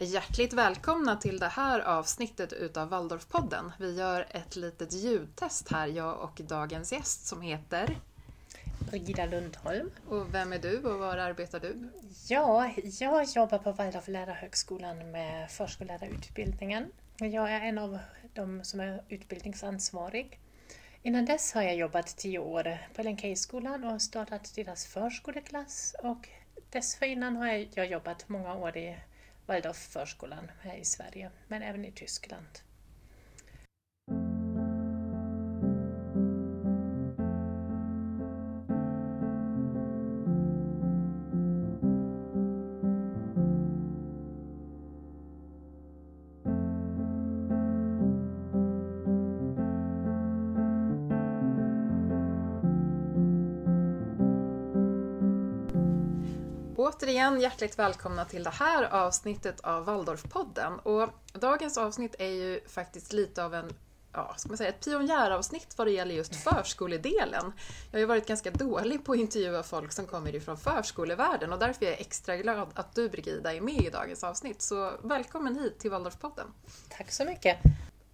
Hjärtligt välkomna till det här avsnittet utav Waldorfpodden. Vi gör ett litet ljudtest här, jag och dagens gäst som heter Brigida Lundholm. Och vem är du och var arbetar du? Ja, jag jobbar på Waldorf lärarhögskolan med förskollärarutbildningen. Jag är en av de som är utbildningsansvarig. Innan dess har jag jobbat tio år på LNK-skolan och startat deras förskoleklass och dessförinnan har jag jobbat många år i Waldorf-förskolan här i Sverige, men även i Tyskland. Återigen hjärtligt välkomna till det här avsnittet av Waldorfpodden. Och dagens avsnitt är ju faktiskt lite av en ja, ska man säga, ett pionjäravsnitt vad det gäller just förskoledelen. Jag har ju varit ganska dålig på att intervjua folk som kommer ifrån förskolevärlden och därför är jag extra glad att du Brigida är med i dagens avsnitt. Så välkommen hit till Waldorfpodden. Tack så mycket.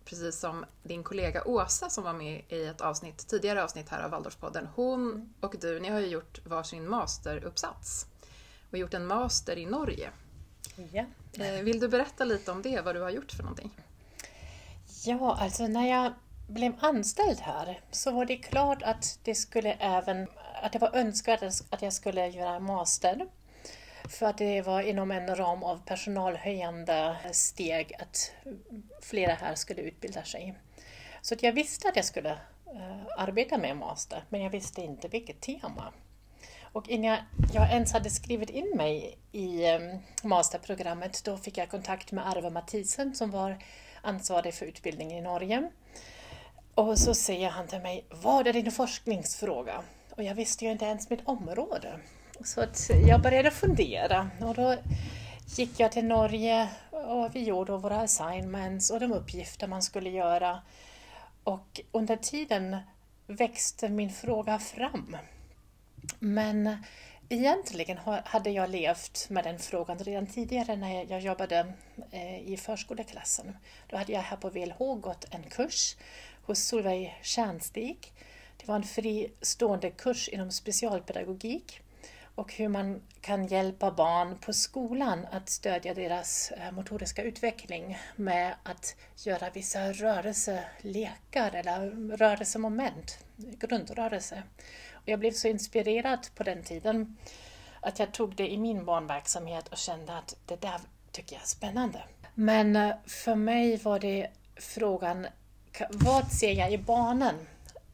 Precis som din kollega Åsa som var med i ett avsnitt, tidigare avsnitt här av Waldorfpodden. Hon och du, ni har ju gjort varsin masteruppsats och gjort en master i Norge. Ja. Eh, vill du berätta lite om det, vad du har gjort för någonting? Ja, alltså när jag blev anställd här så var det klart att det skulle även att det var önskvärt att jag skulle göra master. För att det var inom en ram av personalhöjande steg att flera här skulle utbilda sig. Så att jag visste att jag skulle uh, arbeta med master, men jag visste inte vilket tema. Och innan jag ens hade skrivit in mig i ehm, masterprogrammet då fick jag kontakt med Arve Mathisen som var ansvarig för utbildningen i Norge. Och så säger han till mig, vad är din forskningsfråga? Och jag visste ju inte ens mitt område. Så att jag började fundera och då gick jag till Norge och vi gjorde våra assignments och de uppgifter man skulle göra. Och under tiden växte min fråga fram. Men egentligen hade jag levt med den frågan redan tidigare när jag jobbade eh, i förskoleklassen. Då hade jag här på VLH gått en kurs hos Solveig Tjärnstig. Det var en fristående kurs inom specialpedagogik och hur man kan hjälpa barn på skolan att stödja deras eh, motoriska utveckling med att göra vissa rörelselekar eller rörelsemoment, grundrörelse. Jag blev så inspirerad på den tiden att jag tog det i min barnverksamhet och kände att det där tycker jag är spännande. Men eh, för mig var det frågan, vad ser jag i barnen?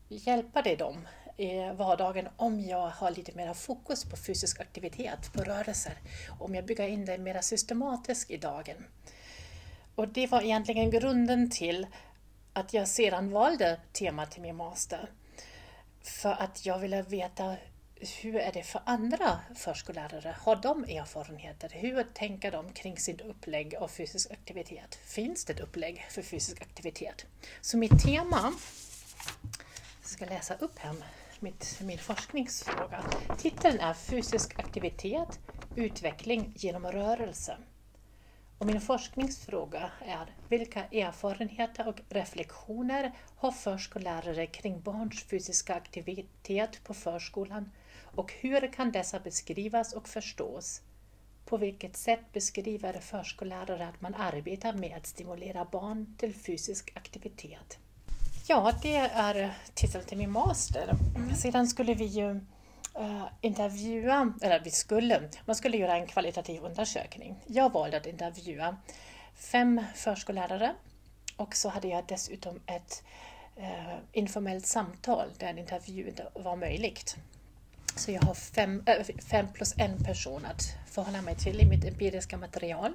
Hjälper det dem i vardagen om jag har lite mer fokus på fysisk aktivitet, på rörelser? Om jag bygger in det mer systematiskt i dagen? Och det var egentligen grunden till att jag sedan valde tema till min master. För att jag ville veta hur är det för andra förskollärare? Har de erfarenheter? Hur tänker de kring sitt upplägg av fysisk aktivitet? Finns det ett upplägg för fysisk aktivitet? Så mitt tema, jag ska läsa upp här mitt, min forskningsfråga. Titeln är Fysisk aktivitet, utveckling genom rörelse. Och min forskningsfråga är vilka erfarenheter och reflektioner har förskollärare kring barns fysiska aktivitet på förskolan och hur kan dessa beskrivas och förstås? På vilket sätt beskriver förskollärare att man arbetar med att stimulera barn till fysisk aktivitet? Ja, det är titeln till min master. Mm. Sedan skulle vi ju uh, intervjua, eller vi skulle, man skulle göra en kvalitativ undersökning. Jag valde att intervjua fem förskollärare och så hade jag dessutom ett uh, informellt samtal där en intervju inte var möjligt. Så jag har fem, äh, fem plus en person att förhålla mig till i mitt empiriska material.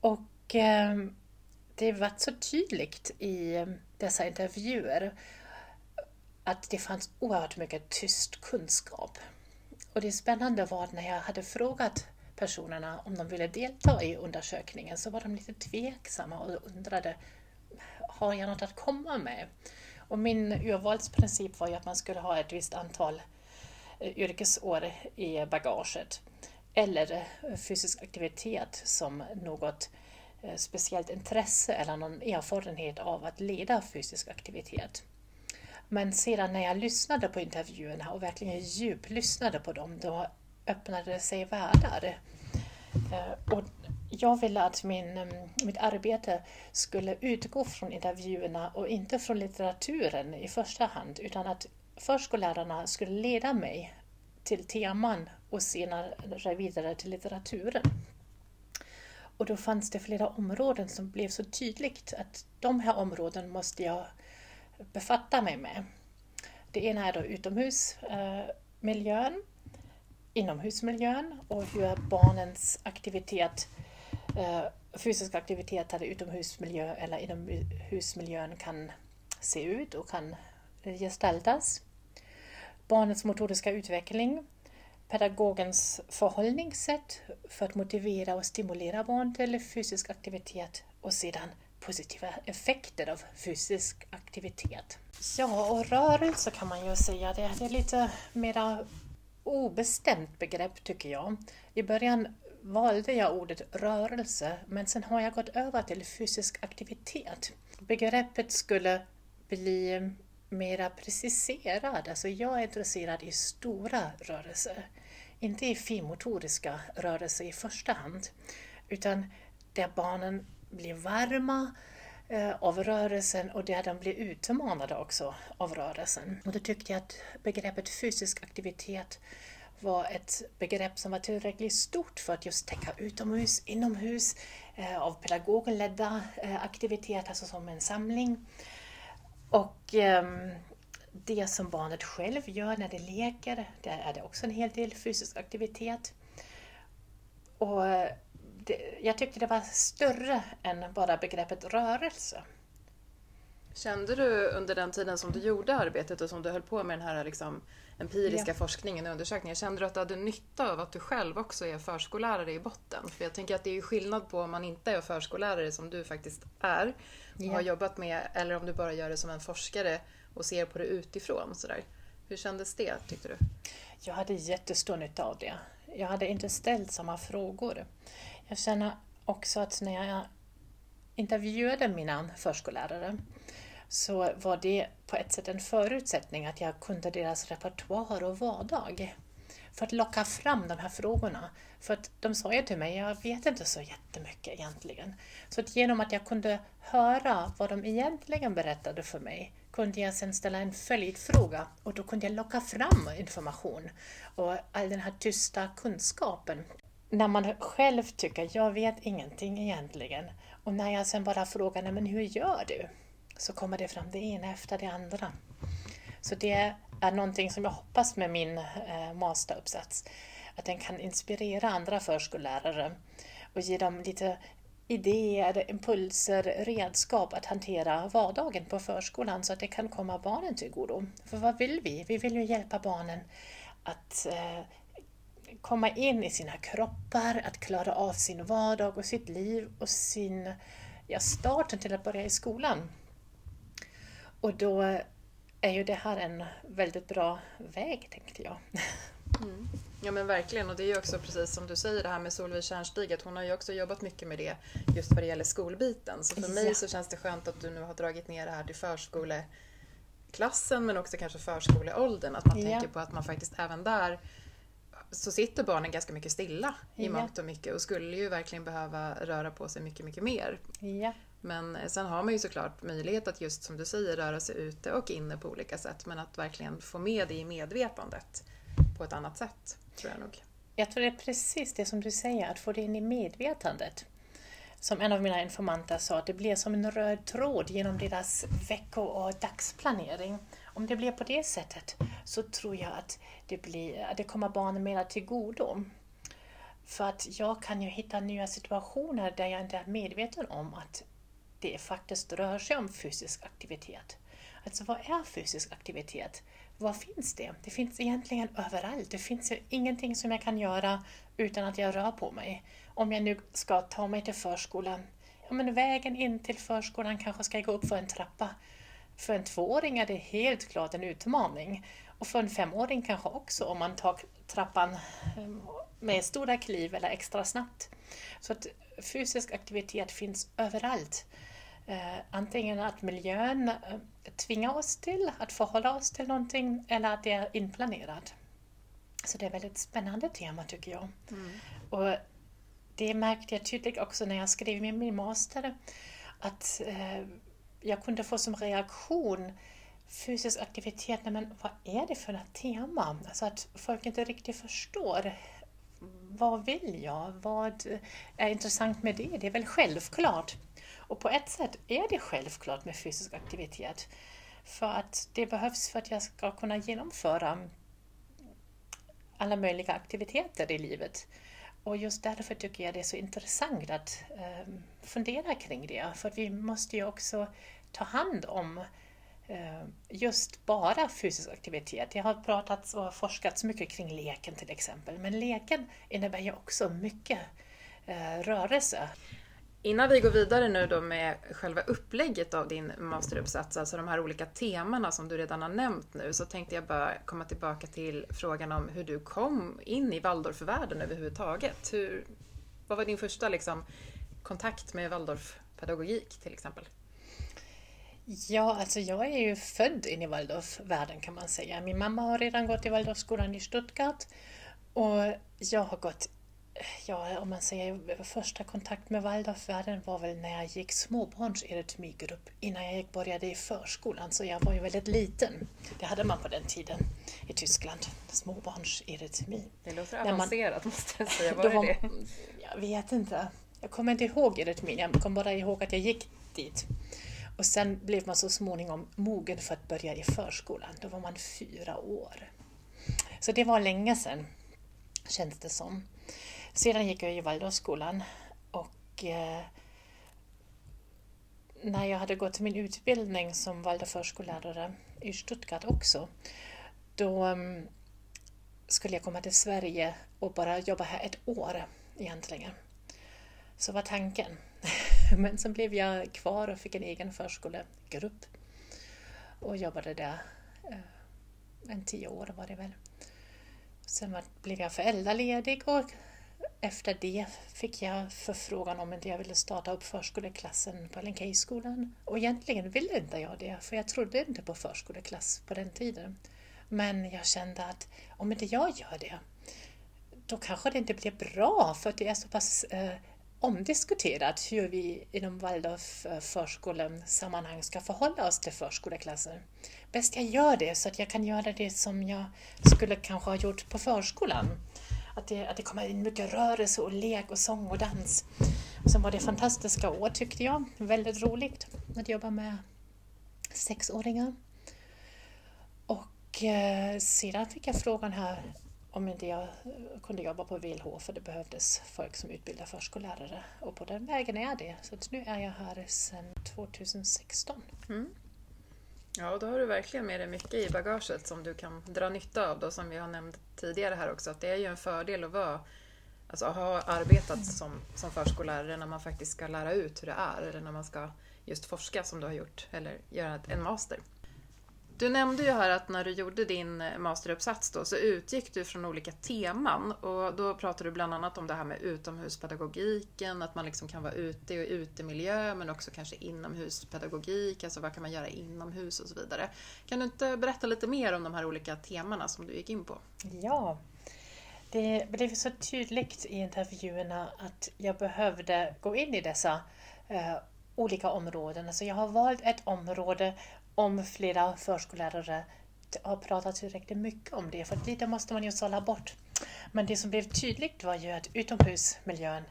Och äh, det var så tydligt i dessa intervjuer att det fanns oerhört mycket tyst kunskap. Och det spännande var att när jag hade frågat personerna om de ville delta i undersökningen så var de lite tveksamma och undrade har jag något att komma med? Och min urvalsprincip var ju att man skulle ha ett visst antal eh, yrkesår i bagaget. eller eh, fysisk aktivitet som något eh, speciellt intresse eller någon erfarenhet av att leda fysisk aktivitet. Men sedan när jag lyssnade på intervjuerna och verkligen djuplyssnade på dem, då öppnade det sig världar. Eh, och jag ville att min, mm, mitt arbete skulle utgå från intervjuerna och inte från litteraturen i första hand, utan att förskollärarna skulle leda mig till teman och senare vidare till litteraturen. Och då fanns det flera områden som blev så tydligt att de här områdena måste jag befatta mig med. Det ena är då utomhusmiljön, inomhusmiljön och hur barnens aktivitet, eh, fysisk aktivitet i utomhusmiljö eller inomhusmiljön kan se ut och kan gestaltas. Barnets motoriska utveckling, pedagogens förhållningssätt för att motivera och stimulera barn till fysisk aktivitet och sedan positiva effekter av fysisk aktivitet. Ja, och rörelse kan man ju säga, det, är lite mera obestämt begrepp tycker jag. I början valde jag ordet rörelse, men sen har jag gått över till fysisk aktivitet. Begreppet skulle bli mera preciserad, alltså jag är intresserad i stora rörelser, inte i finmotoriska rörelser i första hand, utan där barnen blir varma eh, av rörelsen och där de blir utmanade också av rörelsen. Och då tyckte jag att begreppet fysisk aktivitet var ett begrepp som var tillräckligt stort för att just täcka utomhus, inomhus, eh, av pedagogen ledda eh, aktiviteter, alltså som en samling. Och eh, det som barnet själv gör när det leker, där är det också en hel del fysisk aktivitet. Och det, jag tyckte det var större än bara begreppet rörelse. Kände du under den tiden som du gjorde arbetet och som du höll på med den här liksom empiriska ja. forskningen och undersökningen, kände du att du hade nytta av att du själv också är förskollärare i botten? För jag tänker att det är skillnad på om man inte är förskollärare som du faktiskt är och ja. har jobbat med, eller om du bara gör det som en forskare och ser på det utifrån. Sådär. Hur kändes det, tyckte du? Jag hade jättestor nytta av det. Jag hade inte ställt samma frågor. Jag känner också att när jag intervjuade mina förskollärare så var det på ett sätt en förutsättning att jag kunde deras repertoar och vardag. För att locka fram de här frågorna. För att de sa ju till mig, jag vet inte så jättemycket egentligen. Så att genom att jag kunde höra vad de egentligen berättade för mig kunde jag sedan ställa en följdfråga och då kunde jag locka fram information och all den här tysta kunskapen när man själv tycker jag vet ingenting egentligen och när jag sen bara frågar men hur gör du? Så kommer det fram det ena efter det andra. Så det är någonting som jag hoppas med min eh, masteruppsats, att den kan inspirera andra förskollärare och ge dem lite idéer, impulser, redskap att hantera vardagen på förskolan så att det kan komma barnen till godo. För vad vill vi? Vi vill ju hjälpa barnen att eh, komma in i sina kroppar, att klara av sin vardag och sitt liv och sin ja, starten till att börja i skolan. Och då är ju det här en väldigt bra väg, tänkte jag. Mm. Ja men verkligen och det är ju också precis som du säger det här med Solveig Tjärnstig att hon har ju också jobbat mycket med det just vad det gäller skolbiten. Så för mig ja. så känns det skönt att du nu har dragit ner det här till förskoleklassen men också kanske förskoleåldern. Att man ja. tänker på att man faktiskt även där så sitter barnen ganska mycket stilla i ja. mångt och mycket och skulle ju verkligen behöva röra på sig mycket, mycket mer. Ja. Men sen har man ju såklart möjlighet att just som du säger röra sig ute och inne på olika sätt men att verkligen få med det i medvetandet på ett annat sätt tror jag nog. Jag tror det är precis det som du säger, att få det in i medvetandet. Som en av mina informanter sa, att det blir som en röd tråd genom deras vecko och dagsplanering. Om det blir på det sättet så tror jag att det, blir, att det kommer barnen mera till godo. För att jag kan ju hitta nya situationer där jag inte är medveten om att det faktiskt rör sig om fysisk aktivitet. Alltså vad är fysisk aktivitet? Var finns det? Det finns egentligen överallt. Det finns ingenting som jag kan göra utan att jag rör på mig. Om jag nu ska ta mig till förskolan, ja men vägen in till förskolan kanske ska jag gå upp för en trappa. För en tvååring är det helt klart en utmaning. Och för en femåring kanske också om man tar trappan ehm, med stora kliv eller extra snabbt. Så att fysisk aktivitet finns överallt. Eh, antingen att miljön eh, tvingar oss till att förhålla oss till någonting eller att det är inplanerat. Så det är ett väldigt spännande tema tycker jag. Mm. Och det märkte jag tydligt också när jag skrev min master att eh, jag kunde få som reaktion fysisk aktivitet, men vad är det för ett tema? Alltså att folk inte riktigt förstår. Vad vill jag? Vad är intressant med det? Det är väl självklart. Och på ett sätt är det självklart med fysisk aktivitet. För att det behövs för att jag ska kunna genomföra alla möjliga aktiviteter i livet. Och just därför tycker jag det är så intressant att eh, fundera kring det. För vi måste ju också ta hand om eh, just bara fysisk aktivitet. Det har pratats och forskats mycket kring leken till exempel. Men leken innebär ju också mycket eh, rörelse. Innan vi går vidare nu då med själva upplägget av din masteruppsats, alltså de här olika temana som du redan har nämnt nu, så tänkte jag bara komma tillbaka till frågan om hur du kom in i Waldorfvärlden överhuvudtaget. Hur, vad var din första liksom, kontakt med Waldorfpedagogik till exempel? Ja, alltså jag är ju född in i Waldorfvärlden kan man säga. Min mamma har redan gått i Waldorfskolan i Stuttgart och jag har gått ja, om man säger första kontakt med Waldorfvärlden var väl när jag gick småbarnserytmigrupp innan jag började i förskolan, så jag var ju väldigt liten. Det hade man på den tiden i Tyskland, småbarnserytmi. Det låter avancerat man, måste jag säga, var var, det? Jag vet inte. Jag kommer inte ihåg erytmin, jag kommer bara ihåg att jag gick dit. Och sen blev man så småningom mogen för att börja i förskolan. Då var man fyra år. Så det var länge sedan, känns det som. Sedan gick jag i Waldorfskolan och eh, när jag hade gått min utbildning som Waldorfförskollärare i Stuttgart också, då um, skulle jag komma till Sverige och bara jobba här ett år egentligen. Så var tanken. Men sen blev jag kvar och fick en egen förskolegrupp och jobbade där eh, en tio år var det väl. Sen blev jag föräldraledig och efter det fick jag förfrågan om inte jag ville starta upp förskoleklassen på Lenkejskolan. Och egentligen ville inte jag det, för jag trodde inte på förskoleklass på den tiden. Men jag kände att om inte jag gör det, då kanske det inte blir bra, för det är så pass eh, omdiskuterat hur vi inom Waldorf eh, förskolesammanhang ska förhålla oss till förskoleklassen. Bäst jag gör det så att jag kan göra det som jag skulle kanske ha gjort på förskolan. Att det, att det kommer in mycket rörelse och lek och sång och dans. Och sen var det fantastiska år tyckte jag. Väldigt roligt att jobba med sexåringar. Och eh, sedan fick jag frågan här om inte jag kunde jobba på VLH för det behövdes folk som utbildar förskollärare. Och på den vägen är det. Så nu är jag här sedan 2016. Mm. Ja, då har du verkligen med dig mycket i bagaget som du kan dra nytta av då, som vi har nämnt tidigare här också, att det är ju en fördel att vara Alltså ha arbetat som, som förskollärare när man faktiskt ska lära ut hur det är eller när man ska just forska som du har gjort eller göra en master. Du nämnde ju här att när du gjorde din eh, masteruppsats då, så utgick du från olika teman och då pratade du bland annat om det här med utomhuspedagogiken, att man liksom kan vara ute i utemiljö men också kanske inomhuspedagogik, alltså vad kan man göra inomhus och så vidare. Kan du inte berätta lite mer om de här olika temana som du gick in på? Ja, det blev så tydligt i intervjuerna att jag behövde gå in i dessa eh, olika områden. Alltså jag har valt ett område om flera förskollärare har pratat tillräckligt mycket om det, för lite måste man ju sålla bort. Men det som blev tydligt var ju att utomhusmiljön,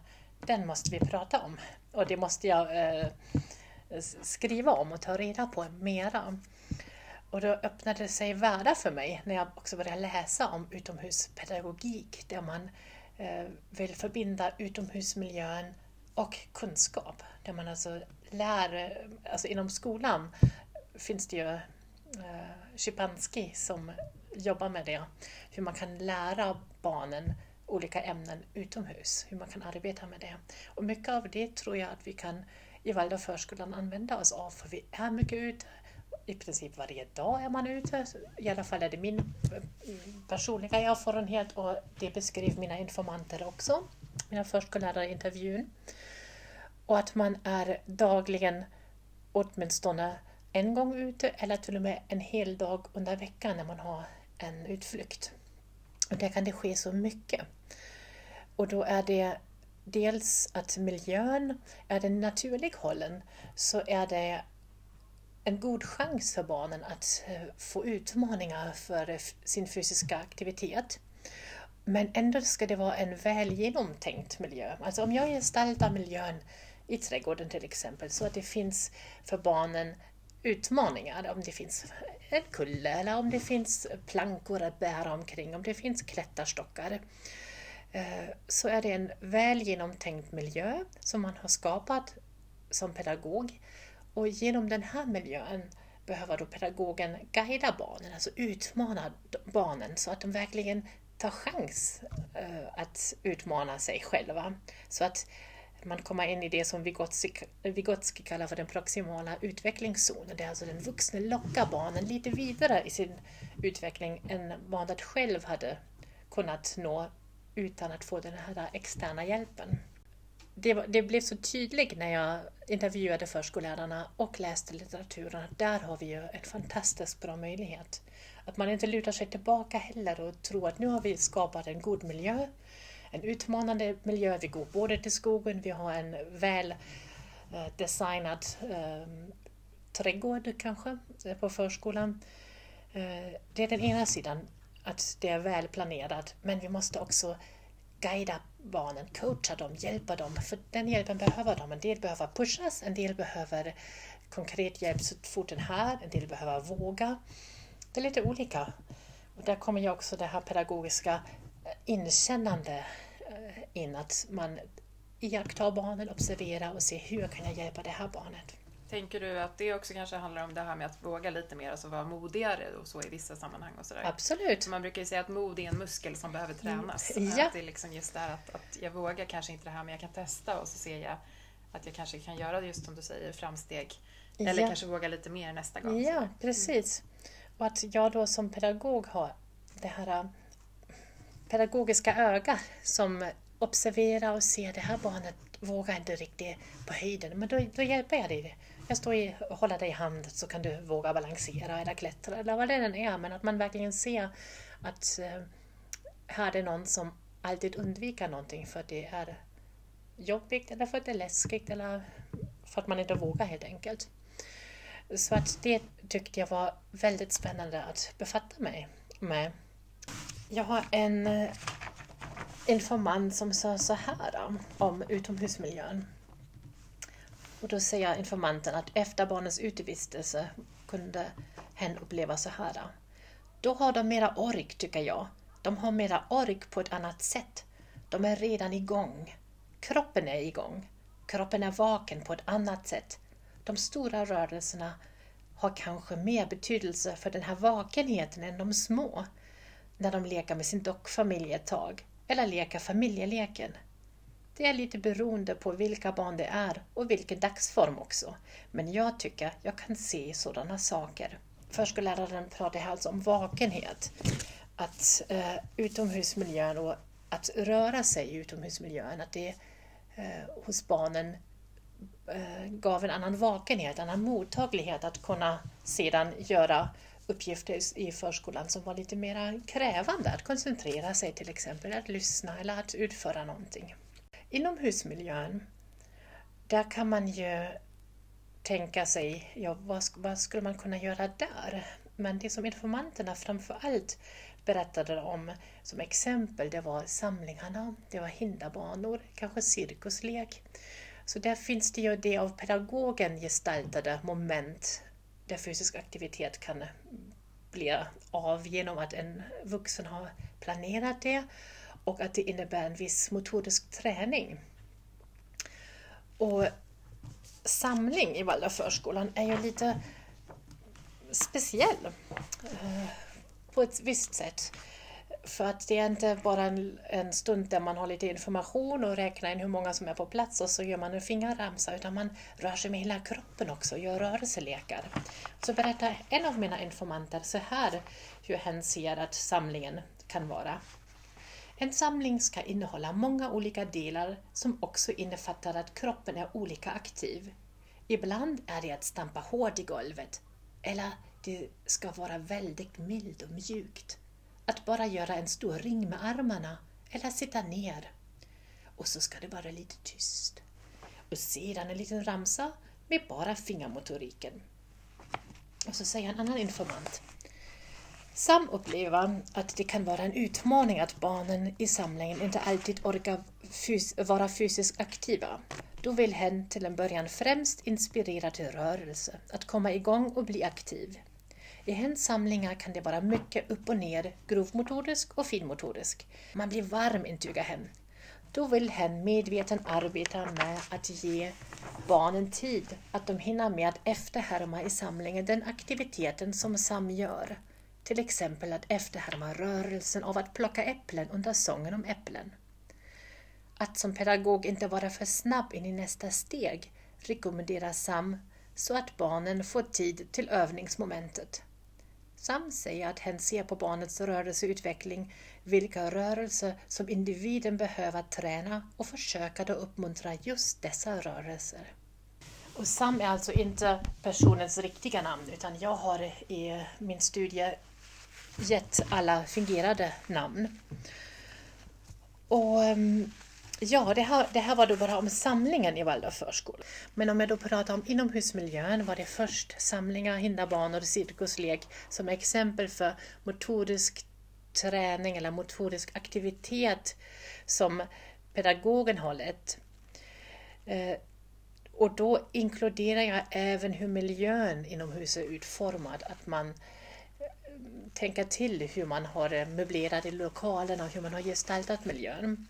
den måste vi prata om. Och det måste jag eh, skriva om och ta reda på mera. Och då öppnade det sig världar för mig när jag också började läsa om utomhuspedagogik, där man eh, vill förbinda utomhusmiljön och kunskap. Där man alltså lär, alltså inom skolan finns det ju eh, Schipanski som jobbar med det. Hur man kan lära barnen olika ämnen utomhus, hur man kan arbeta med det. Och mycket av det tror jag att vi kan i Waldorf förskolan använda oss av, för vi är mycket ute i princip varje dag är man ute. I alla fall är det min eh, personliga erfarenhet och det beskrev mina informanter också, mina förskollärare i intervjun. Och att man är dagligen åtminstone en gång ute eller till och med en hel dag under veckan när man har en utflykt. Och där kan det ske så mycket. Och då är det dels att miljön, är den naturlig hållen så är det en god chans för barnen att eh, få utmaningar för eh, sin fysiska aktivitet. Men ändå ska det vara en väl genomtänkt miljö. Alltså om jag gestaltar miljön i trädgården till exempel så att det finns för barnen utmaningar, om det finns en kulle eller om det finns plankor att bära omkring, om det finns klätterstockar. Eh, så är det en väl genomtänkt miljö som man har skapat som pedagog. Och genom den här miljön behöver då pedagogen guida barnen, alltså utmana barnen så att de verkligen tar chans eh, att utmana sig själva. Så att man kommer in i det som Vygotsky, Vygotsky kallar för den proximala utvecklingszonen. Det är alltså den vuxne lockar barnen lite vidare i sin utveckling än barnet själv hade kunnat nå utan att få den här externa hjälpen. Det, det blev så tydligt när jag intervjuade förskollärarna och läste litteraturen att där har vi ju en fantastiskt bra möjlighet. Att man inte lutar sig tillbaka heller och tror att nu har vi skapat en god miljö en utmanande miljö. Vi går både till skogen, vi har en väl eh, designad eh, trädgård kanske eh, på förskolan. Eh, det är den ena sidan, att det är väl planerat, men vi måste också guida barnen, coacha dem, hjälpa dem, för den hjälpen behöver de. En del behöver pushas, en del behöver konkret hjälp, så fort den här, en del behöver våga. Det är lite olika. Och där kommer ju också det här pedagogiska inkännande eh, in, att man iakttar barnen, observerar och ser hur kan jag hjälpa det här barnet. Tänker du att det också kanske handlar om det här med att våga lite mer, alltså vara modigare och så i vissa sammanhang och sådär? Absolut. Man brukar ju säga att mod är en muskel som behöver tränas. Mm. Ja. Att det är liksom just det här att, att jag vågar kanske inte det här men jag kan testa och så ser jag att jag kanske kan göra just som du säger, framsteg. Eller Ja. kanske våga lite mer nästa gång. Ja, sådär. precis. Och att jag då som pedagog har det här pedagogiska öga som observerar och ser det här barnet vågar inte riktigt på höjden, men då, då hjälper jag dig. Jag står i, håller dig i handen så kan du våga balansera eller klättra eller vad det än är, men att man verkligen ser att eh, här är det någon som alltid undviker någonting för att det är jobbigt eller för att det är läskigt eller för att man inte vågar helt enkelt. Så att det tyckte jag var väldigt spännande att befatta mig med. Jag har en eh, informant som sa så här eh, om utomhusmiljön. Och då säger informanten att efter barnens utevistelse kunde hen uppleva så här. Eh. Då har de mera ork, tycker jag. De har mera ork på ett annat sätt. De är redan igång. Kroppen är igång. Kroppen är vaken på ett annat sätt. De stora rörelserna har kanske mer betydelse för den här vakenheten än de små. När de leker med sin dockfamilj ett tag, eller leker familjeleken. Det är lite beroende på vilka barn det är och vilken dagsform också. Men jag tycker jag kan se sådana saker. Förskolläraren pratar alltså om vakenhet. Att eh, utomhusmiljön och att röra sig i utomhusmiljön, att det eh, hos barnen eh, gav en annan vakenhet, en annan mottaglighet att kunna sedan göra uppgifter i förskolan som var lite mer krävande, att koncentrera sig till exempel, att lyssna eller att utföra någonting. Inomhusmiljön, där kan man ju tänka sig, ja, vad, vad skulle man kunna göra där? Men det som informanterna framför allt berättade om som exempel, det var samlingarna, det var hinderbanor, kanske cirkuslek. Så där finns det ju det av pedagogen gestaltade moment där fysisk aktivitet kan bli av genom att en vuxen har planerat det och att det innebär en viss motorisk träning. Och samling i Waldorfförskolan är ju lite speciell eh, på ett visst sätt för att det är inte bara en, en, stund där man har lite information och räknar in hur många som är på plats och så gör man en fingerramsa, utan man rör sig med hela kroppen också och gör rörelselekar. Så berättar en av mina informanter så här hur hen ser att samlingen kan vara. En samling ska innehålla många olika delar som också innefattar att kroppen är olika aktiv. Ibland är det att stampa hårt i golvet, eller det ska vara väldigt mild och mjukt. Att bara göra en stor ring med armarna eller sitta ner. Och så ska det vara lite tyst. Och sedan en liten ramsa med bara fingermotoriken. Och så säger en annan informant. Sam upplever att det kan vara en utmaning att barnen i samlingen inte alltid orkar fys vara fysiskt aktiva. Då vill hen till en början främst inspirera till rörelse, att komma igång och bli aktiv. I hens samlingar kan det vara mycket upp och ner, grovmotorisk och finmotorisk. Man blir varm, intygar hen. Då vill hen medveten arbeta med att ge barnen tid, att de hinner med att efterhärma i samlingen den aktiviteten som Sam gör. Till exempel att efterhärma rörelsen av att plocka äpplen under sången om äpplen. Att som pedagog inte vara för snabb in i nästa steg rekommenderar Sam så att barnen får tid till övningsmomentet. Sam säger att hen ser på barnets rörelseutveckling, vilka rörelser som individen behöver träna och försöka då uppmuntra just dessa rörelser. Och Sam är alltså inte personens riktiga namn utan jag har i min studie gett alla fingerade namn. Och ehm, Ja, det här, det här var då bara om samlingen i Waldorf förskola. Men om jag då pratar om inomhusmiljön var det först samlingar, hinderbanor, cirkuslek som exempel för motorisk träning eller motorisk aktivitet som pedagogen har lett. Eh, och då inkluderar jag även hur miljön inomhus är utformad, att man eh, tänker till hur man har möblerat i lokalerna och hur man har gestaltat miljön.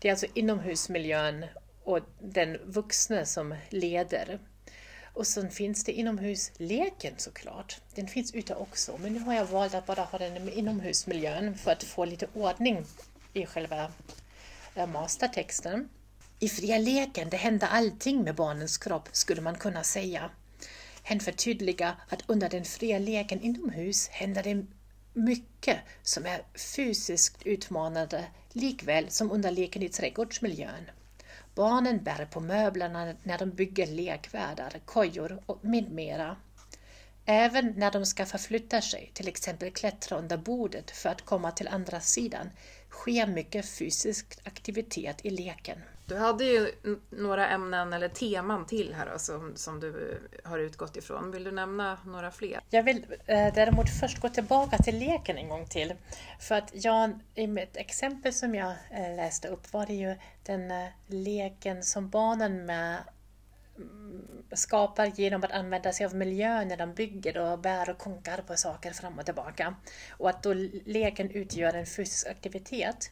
Det är alltså inomhusmiljön och den vuxne som leder. Och sen finns det inomhusleken såklart. Den finns ute också, men nu har jag valt att bara ha den i inomhusmiljön för att få lite ordning i själva eh, mastertexten. I fria leken, det händer allting med barnens kropp, skulle man kunna säga. Hen förtydligar att under den fria leken inomhus händer det mycket som är fysiskt utmanande likväl som under leken i trädgårdsmiljön. Barnen bär på möblerna när de bygger lekvärldar, kojor och med mera. Även när de ska förflytta sig, till exempel klättra under bordet för att komma till andra sidan, sker mycket fysisk aktivitet i leken. Du hade ju några ämnen eller teman till här då, som, som du har utgått ifrån. Vill du nämna några fler? Jag vill eh, däremot först gå tillbaka till leken en gång till. För att jag, i mitt exempel som jag eh, läste upp var det ju den eh, leken som barnen med mm, skapar genom att använda sig av miljön när de bygger och bär och konkar på saker fram och tillbaka. Och att då leken utgör en fysisk aktivitet.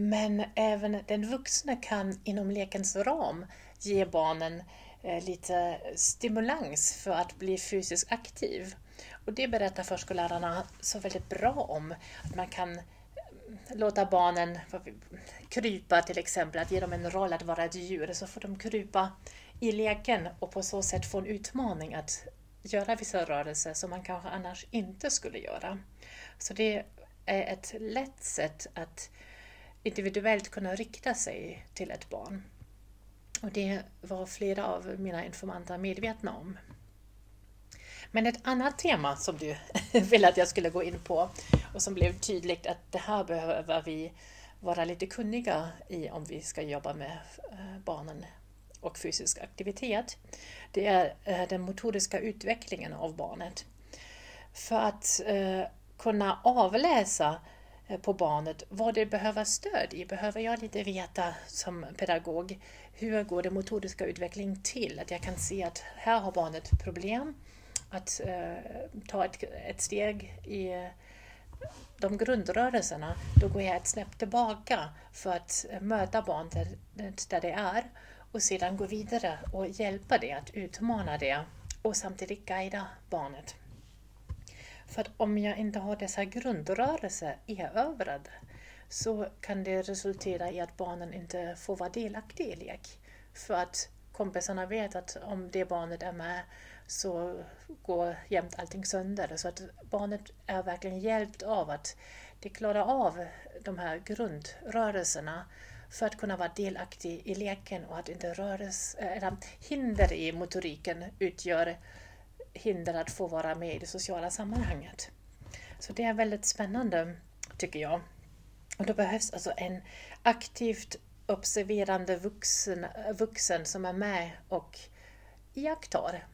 Men även den vuxna kan inom lekens ram ge barnen eh, lite stimulans för att bli fysiskt aktiv. Och det berättar förskollärarna så väldigt bra om. Att man kan eh, låta barnen krypa till exempel, att ge dem en roll att vara ett djur, så får de krypa i leken och på så sätt få en utmaning att göra vissa rörelser som man kanske annars inte skulle göra. Så det är ett lätt sätt att individuellt kunna rikta sig till ett barn. Och det var flera av mina informanter medvetna om. Men ett annat tema som du ville att jag skulle gå in på och som blev tydligt att det här behöver vi vara lite kunniga i om vi ska jobba med eh, barnen och fysisk aktivitet. Det är eh, den motoriska utvecklingen av barnet. För att eh, kunna avläsa Eh, på barnet vad det behöver stöd i. Behöver jag lite veta som pedagog hur går den motoriska utvecklingen till? Att jag kan se att här har barnet problem att eh, ta ett, ett steg i eh, de grundrörelserna, då går jag ett snäpp tillbaka för att eh, möta barnet där, där det är och sedan gå vidare och hjälpa det att utmana det och samtidigt guida barnet. För att om jag inte har dessa grundrörelser erövrade så kan det resultera i att barnen inte får vara delaktiga i lek. För att kompisarna vet att om det barnet är med så går jämt allting sönder. Så att barnet är verkligen hjälpt av att det klarar av de här grundrörelserna för att kunna vara delaktig i leken och att inte rörelse, eller hinder i motoriken utgör hinder att få vara med i det sociala sammanhanget. Så det är väldigt spännande tycker jag. Och då behövs alltså en aktivt observerande vuxen, vuxen som är med och iakttar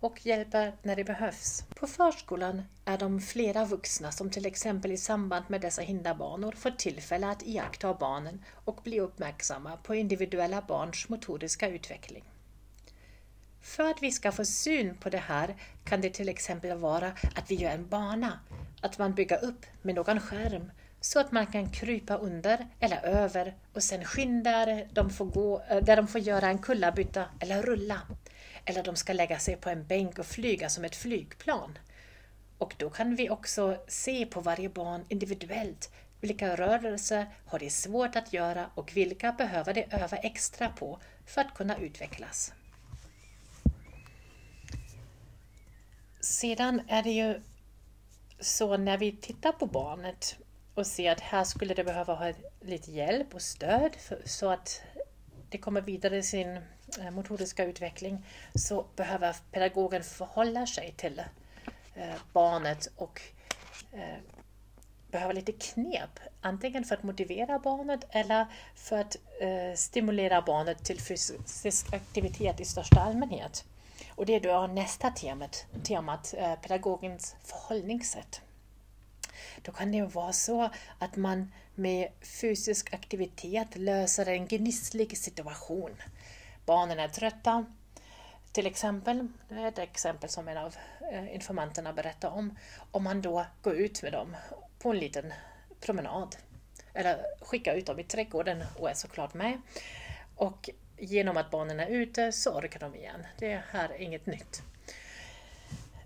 och hjälper när det behövs. På förskolan är de flera vuxna som till exempel i samband med dessa hinderbanor får tillfälle att iaktta barnen och bli uppmärksamma på individuella barns motoriska utveckling. För att vi ska få syn på det här kan det till exempel vara att vi gör en bana, att man bygger upp med någon skärm så att man kan krypa under eller över och sen skynda där de får, gå, eh, där de får göra en kullerbytta eller rulla. Eller de ska lägga sig på en bänk och flyga som ett flygplan. Och då kan vi också se på varje barn individuellt vilka rörelser har de svårt att göra och vilka behöver de öva extra på för att kunna utvecklas. Sedan är det ju så när vi tittar på barnet och ser att här skulle det behöva ha lite hjälp och stöd för, så att det kommer vidare i sin eh, motoriska utveckling så behöver pedagogen förhålla sig till eh, barnet och eh, behöver lite knep, antingen för att motivera barnet eller för att stimulera barnet till fysisk aktivitet i största allmänhet. Och det är då nästa temat, temat eh, pedagogens förhållningssätt. Då kan det vara så att man med fysisk aktivitet löser en gnisslig situation. Barnen är trötta, till exempel, det är ett exempel som en av eh, informanterna berättar om, om man då går ut med dem på en liten promenad. Eller skickar ut dem i trädgården och är såklart med. Och genom att barnen är ute så orkar de igen. Det här är inget nytt.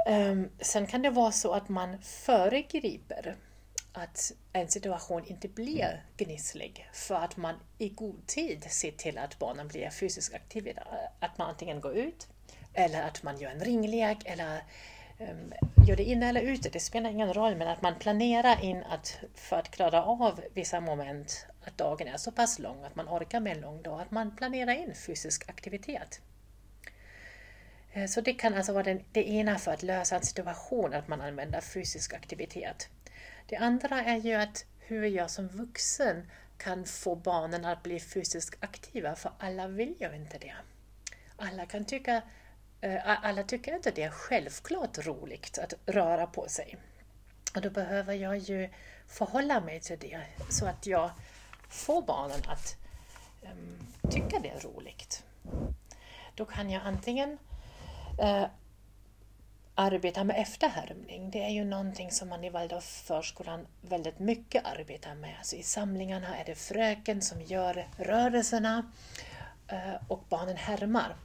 Ehm, sen kan det vara så att man föregriper att en situation inte blir gnisslig för att man i god tid ser till att barnen blir fysiskt aktiva. Att man antingen går ut eller att man gör en ringlek eller Ehm, gör det inne eller ute, det spelar ingen roll, men att man planerar in att för att klara av vissa moment, att dagen är så pass lång att man orkar med en lång dag, att man planerar in fysisk aktivitet. Ehm, så det kan alltså vara den, det ena för att lösa en situation, att man använder fysisk aktivitet. Det andra är ju att hur jag som vuxen kan få barnen att bli fysiskt aktiva, för alla vill ju inte det. Alla kan tycka Eh, alla tycker inte det är självklart roligt att röra på sig. Och då behöver jag ju förhålla mig till det så att jag får barnen att um, tycka det är roligt. Då kan jag antingen uh, arbeta med efterhärmning. Det är ju någonting som man i Waldorfförskolan väldigt mycket arbetar med. Alltså I samlingarna är det fröken som gör rörelserna uh, och barnen härmar.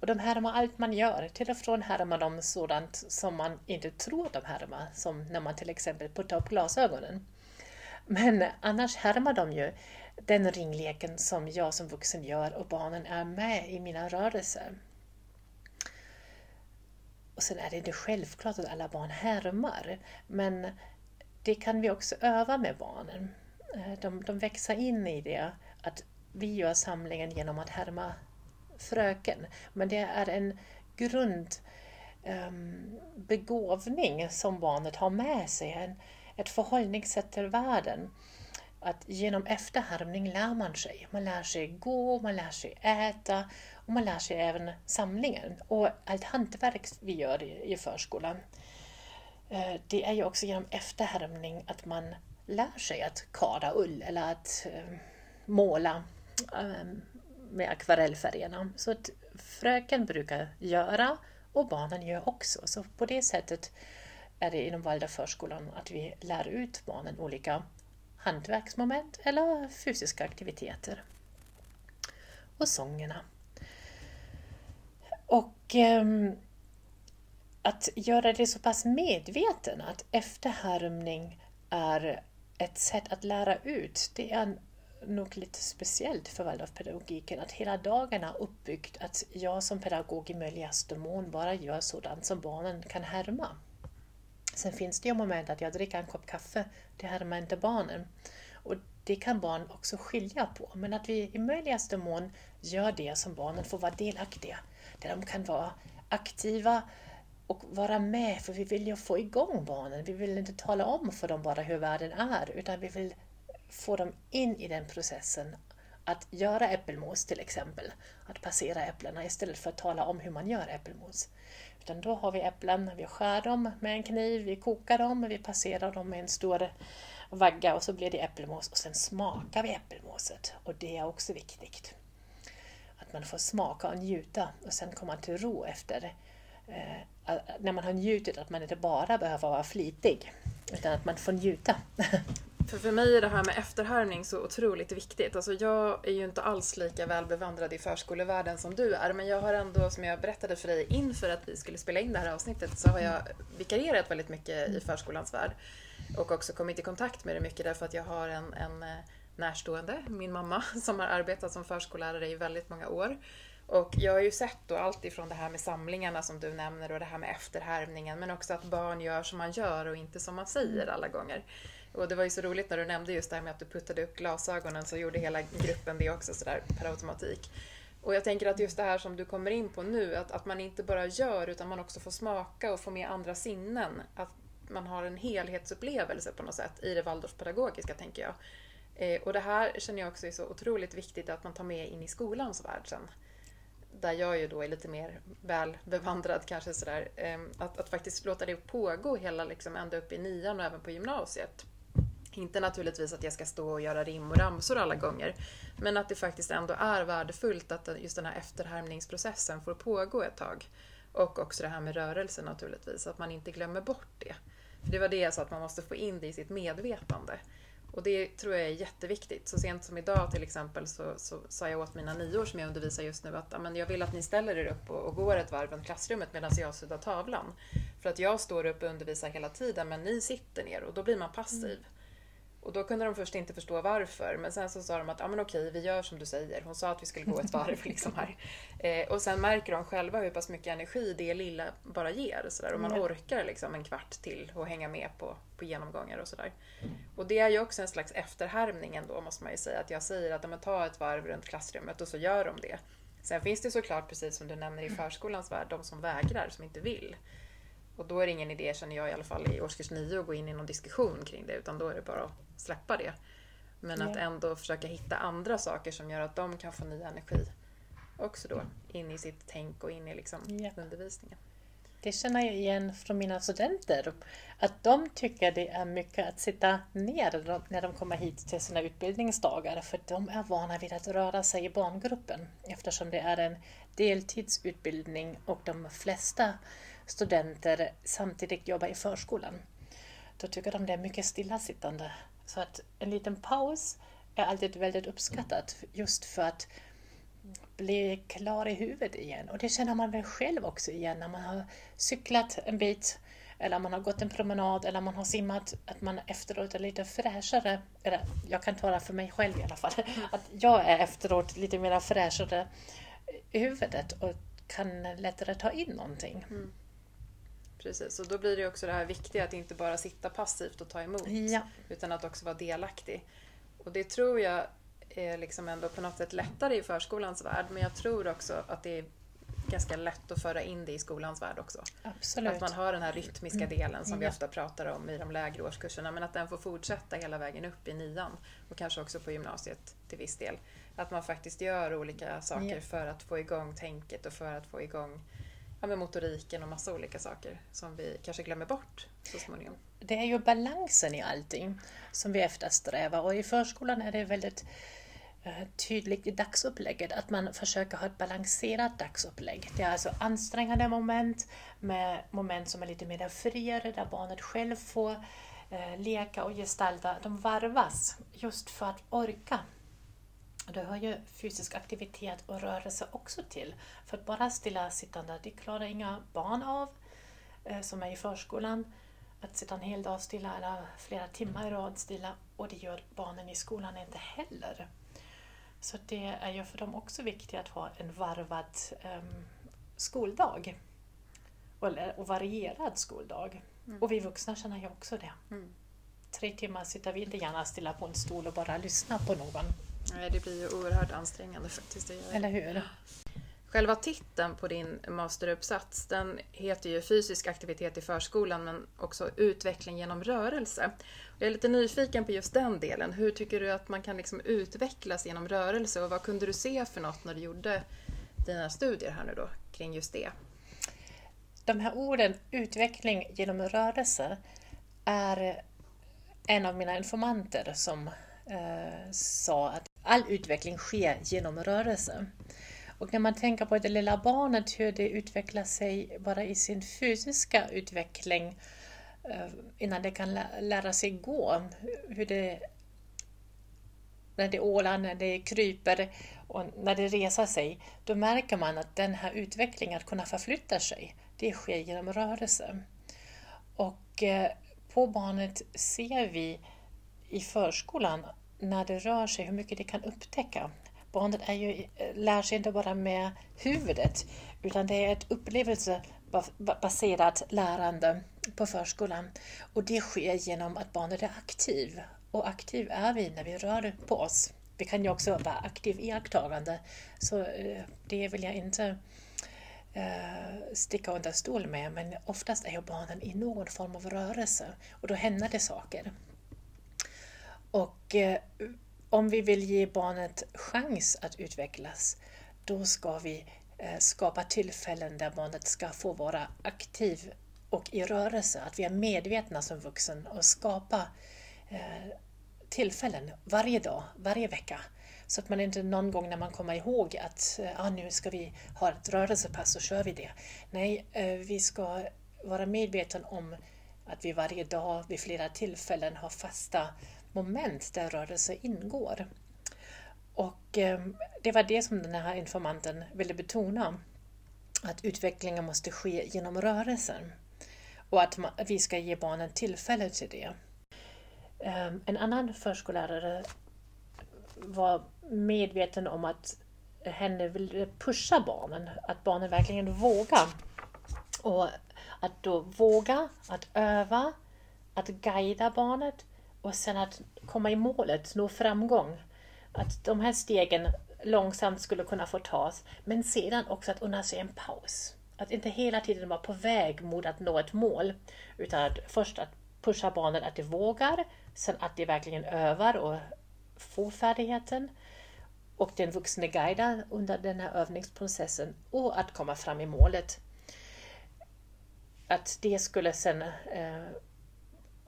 Och de härmar allt man gör. Till och från härmar de sådant som man inte tror att de härmar, som när man till exempel puttar upp glasögonen. Men annars härmar de ju den ringleken som jag som vuxen gör och barnen är med i mina rörelser. Och sen är det inte självklart att alla barn härmar, men det kan vi också öva med barnen. Eh, de, de växer in i det, att vi gör samlingen genom att härma fröken. Men det är en grundbegåvning ehm, som barnet har med sig, en, ett förhållningssätt till världen. Att genom efterhärmning lär man sig. Man lär sig gå, man lär sig äta och man lär sig även samlingen. Och allt hantverk vi gör i, i förskolan, eh, det är ju också genom efterhärmning att man lär sig att kada ull eller att eh, måla ehm, med akvarellfärgerna. Så att fröken brukar göra och barnen gör också. Så på det sättet är det inom Valda förskolan att vi lär ut barnen olika hantverksmoment eller fysiska aktiviteter. Och sångerna. Och eh, att göra det så pass medveten att efterhärmning är ett sätt att lära ut, det är nog lite speciellt för Waldorfpedagogiken att hela dagen är uppbyggt att jag som pedagog i möjligaste mån bara gör sådant som barnen kan härma. Sen finns det ju moment att jag dricker en kopp kaffe, det härmar inte barnen. Och det kan barn också skilja på, men att vi i möjligaste mån gör det som barnen får vara delaktiga. Där de kan vara aktiva och vara med, för vi vill ju få igång barnen. Vi vill inte tala om för dem bara hur världen är, utan vi vill få dem in i den processen att göra äppelmos till exempel. Att passera äpplena istället för att tala om hur man gör äppelmos. Utan då har vi äpplen, vi skär dem med en kniv, vi kokar dem, vi passerar dem med en stor vagga och så blir det äppelmos och sen smakar vi äppelmoset. Och det är också viktigt. Att man får smaka och njuta och sen komma till ro efter eh, när man har njutit, att man inte bara behöver vara flitig utan att man får njuta. För, för mig är det här med efterhärmning så otroligt viktigt. Alltså jag är ju inte alls lika väl bevandrad i förskolevärlden som du är, men jag har ändå, som jag berättade för dig inför att vi skulle spela in det här avsnittet, så har jag vikarierat väldigt mycket i förskolans värld. Och också kommit i kontakt med det mycket därför att jag har en, en eh, närstående, min mamma, som har arbetat som förskollärare i väldigt många år. Och jag har ju sett då allt ifrån det här med samlingarna som du nämner och det här med efterhärmningen, men också att barn gör som man gör och inte som man säger alla gånger. Och det var ju så roligt när du nämnde just det här med att du puttade upp glasögonen så gjorde hela gruppen det också sådär per automatik. Och jag tänker att just det här som du kommer in på nu, att, att man inte bara gör utan man också får smaka och få med andra sinnen. Att man har en helhetsupplevelse på något sätt i det Waldorfpedagogiska tänker jag. Eh, och det här känner jag också är så otroligt viktigt att man tar med in i skolans värld sen. Där jag ju då är lite mer väl bevandrad kanske sådär. Eh, att, att faktiskt låta det pågå hela liksom ända upp i nian och även på gymnasiet. Inte naturligtvis att jag ska stå och göra rim och ramsor alla gånger, men att det faktiskt ändå är värdefullt att just den här efterhärmningsprocessen får pågå ett tag. Och också det här med rörelse naturligtvis, att man inte glömmer bort det. Det var det jag sa, att man måste få in det i sitt medvetande. Och det tror jag är jätteviktigt. Så sent som idag till exempel så, så sa jag åt mina nior som jag undervisar just nu att amen, jag vill att ni ställer er upp och, och går ett varv runt klassrummet medan jag suddar tavlan. För att jag står upp och undervisar hela tiden men ni sitter ner och då blir man passiv. Mm. Och då kunde de först inte förstå varför, men sen så sa de att ja, men okej, vi gör som du säger. Hon sa att vi skulle gå ett varv liksom här. Eh, och sen märker de själva hur pass mycket energi det lilla bara ger. Så där, och man mm. orkar liksom en kvart till att hänga med på, på genomgångar och sådär. Och det är ju också en slags efterhärmning ändå, måste man ju säga. Att jag säger att de tar ett varv runt klassrummet och så gör de det. Sen finns det såklart, precis som du nämner i förskolans värld, de som vägrar, som inte vill. Och då är det ingen idé, känner jag i alla fall, i årskurs 9 att gå in i någon diskussion kring det, utan då är det bara att släppa det. Men att ändå försöka hitta andra saker som gör att de kan få ny energi också då in i sitt tänk och in i liksom ja. undervisningen. Det känner jag igen från mina studenter. Att de tycker det är mycket att sitta ner när de kommer hit till sina utbildningsdagar. För de är vana vid att röra sig i barngruppen eftersom det är en deltidsutbildning och de flesta studenter samtidigt jobbar i förskolan. Då tycker de det är mycket stillasittande. Så att en liten paus är alltid väldigt uppskattat just för att bli klar i huvudet igen. Och det känner man väl själv också igen när man har cyklat en bit eller man har gått en promenad eller man har simmat, att man efteråt är lite fräschare. Eller jag kan tala för mig själv i alla fall. Att jag är efteråt lite mer fräschare i huvudet och kan lättare ta in någonting. Mm. Precis, och då blir det också det här viktiga att inte bara sitta passivt och ta emot, ja. utan att också vara delaktig. Och det tror jag är liksom ändå på något sätt lättare i förskolans värld, men jag tror också att det är ganska lätt att föra in det i skolans värld också. Absolut. Att man har den här rytmiska mm. delen som ja. vi ofta pratar om i de lägre årskurserna, men att den får fortsätta hela vägen upp i nian och kanske också på gymnasiet till viss del. Att man faktiskt gör olika saker ja. för att få igång tänket och för att få igång ja, med motoriken och massa olika saker som vi kanske glömmer bort så småningom. Det är ju balansen i allting som vi eftersträvar och i förskolan är det väldigt eh, tydligt i dagsupplägget att man försöker ha ett balanserat dagsupplägg. Det är alltså ansträngande moment med moment som är lite mer friare där barnet själv får eh, leka och gestalta. De varvas just för att orka då hör ju fysisk aktivitet och rörelse också till. För att bara stillasittande, det klarar inga barn av. eh, som är i förskolan att sitta en hel dag stilla eller flera timmar i rad stilla och det gör barnen i skolan inte heller. Så det är ju för dem också viktigt att ha en varvad um, skoldag och, och varierad skoldag. Mm. Och vi vuxna känner ju också det. Mm. Tre timmar sitter vi inte gärna stilla på en stol och bara lyssnar på någon. Nej, det blir ju oerhört ansträngande faktiskt. Eller hur? Själva titeln på din masteruppsats den heter ju Fysisk aktivitet i förskolan men också Utveckling genom rörelse. Jag är lite nyfiken på just den delen. Hur tycker du att man kan liksom utvecklas genom rörelse och vad kunde du se för något när du gjorde dina studier här nu då kring just det? De här orden, utveckling genom rörelse, är en av mina informanter som eh, sa att all utveckling sker genom rörelse. Och när man tänker på det lilla barnet, hur det utvecklar sig bara i sin fysiska utveckling eh, innan det kan lära sig gå, hur det när det ålar, när det kryper och när det reser sig, då märker man att den här utvecklingen, att kunna förflytta sig, det sker genom rörelse. Och eh, på barnet ser vi i förskolan när det rör sig hur mycket det kan upptäcka. Barnet är ju, lär sig inte bara med huvudet utan det är ett upplevelsebaserat lärande på förskolan. Och det sker genom att barnet är aktiv. Och aktiv är vi när vi rör på oss. Vi kan ju också vara aktiv iakttagande, så eh, det vill jag inte eh, sticka under stol med, men oftast är ju barnen i någon form av rörelse och då händer det saker. Och eh, om vi vill ge barnet chans att utvecklas, då ska vi eh, skapa tillfällen där barnet ska få vara aktiv och i rörelse, att vi är medvetna som vuxen och skapa eh, tillfällen varje dag, varje vecka så att man inte någon gång när man kommer ihåg att eh, ah, nu ska vi ha ett rörelsepass så kör vi det. Nej, eh, vi ska vara medvetna om att vi varje dag vid flera tillfällen har fasta moment där rörelse ingår. Och eh, det var det som den här informanten ville betona, att utvecklingen måste ske genom rörelsen och att vi ska ge barnen tillfälle till det. Ehm, en annan förskollärare var medveten om att henne ville pusha barnen, att barnen verkligen vågar. Och att då våga, att öva, att guida barnet och sen att komma i målet, nå framgång. Att de här stegen långsamt skulle kunna få tas, men sedan också att unna sig en paus. Att inte hela tiden vara på väg mot att nå ett mål, utan att först att pusha barnen att de vågar, sen att de verkligen övar och får färdigheten och den vuxne guidar under den här övningsprocessen och att komma fram i målet. Att det skulle sen eh,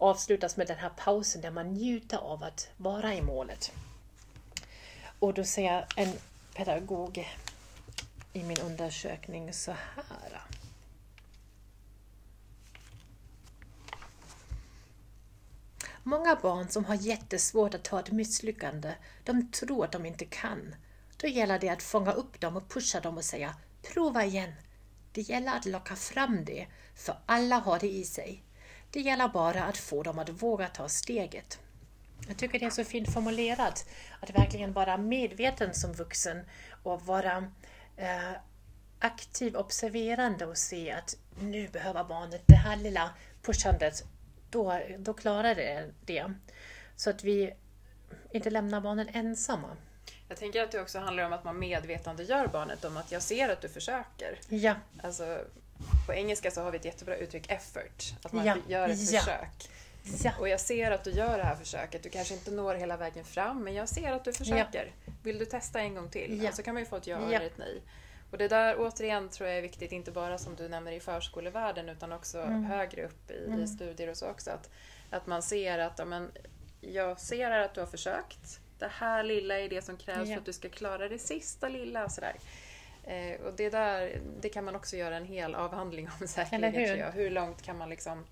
avslutas med den här pausen där man njuter av att vara i målet. Och då säger en pedagog i min undersökning så här. Många barn som har jättesvårt att ta ett misslyckande, de tror att de inte kan. Då gäller det att fånga upp dem och pusha dem och säga ”prova igen”. Det gäller att locka fram det, för alla har det i sig. Det gäller bara att få dem att våga ta steget. Jag tycker det är så fint formulerat, att verkligen vara medveten som vuxen och vara eh, aktiv observerande och se att nu behöver barnet det här lilla pushandet då, då klarar det det. Så att vi inte lämnar barnen ensamma. Jag tänker att det också handlar om att man medvetandegör barnet om att jag ser att du försöker. Ja. Alltså, på engelska så har vi ett jättebra uttryck effort, att man ja. gör ett ja. försök. Ja. Och jag ser att du gör det här försöket. Du kanske inte når hela vägen fram, men jag ser att du försöker. Vill du testa en gång till? Så kan man ju få ett ja eller ett nej. Och det där återigen tror jag är viktigt, inte bara som du nämner i förskolevärlden utan också mm. högre upp i, mm. studier och så också. Att, att man ser att ja, men, jag ser att du har försökt. Det här lilla är det som krävs ja. för att du ska klara det sista lilla. Sådär. Eh, och det där det kan man också göra en hel avhandling om säkerligen. Hur? hur långt kan man liksom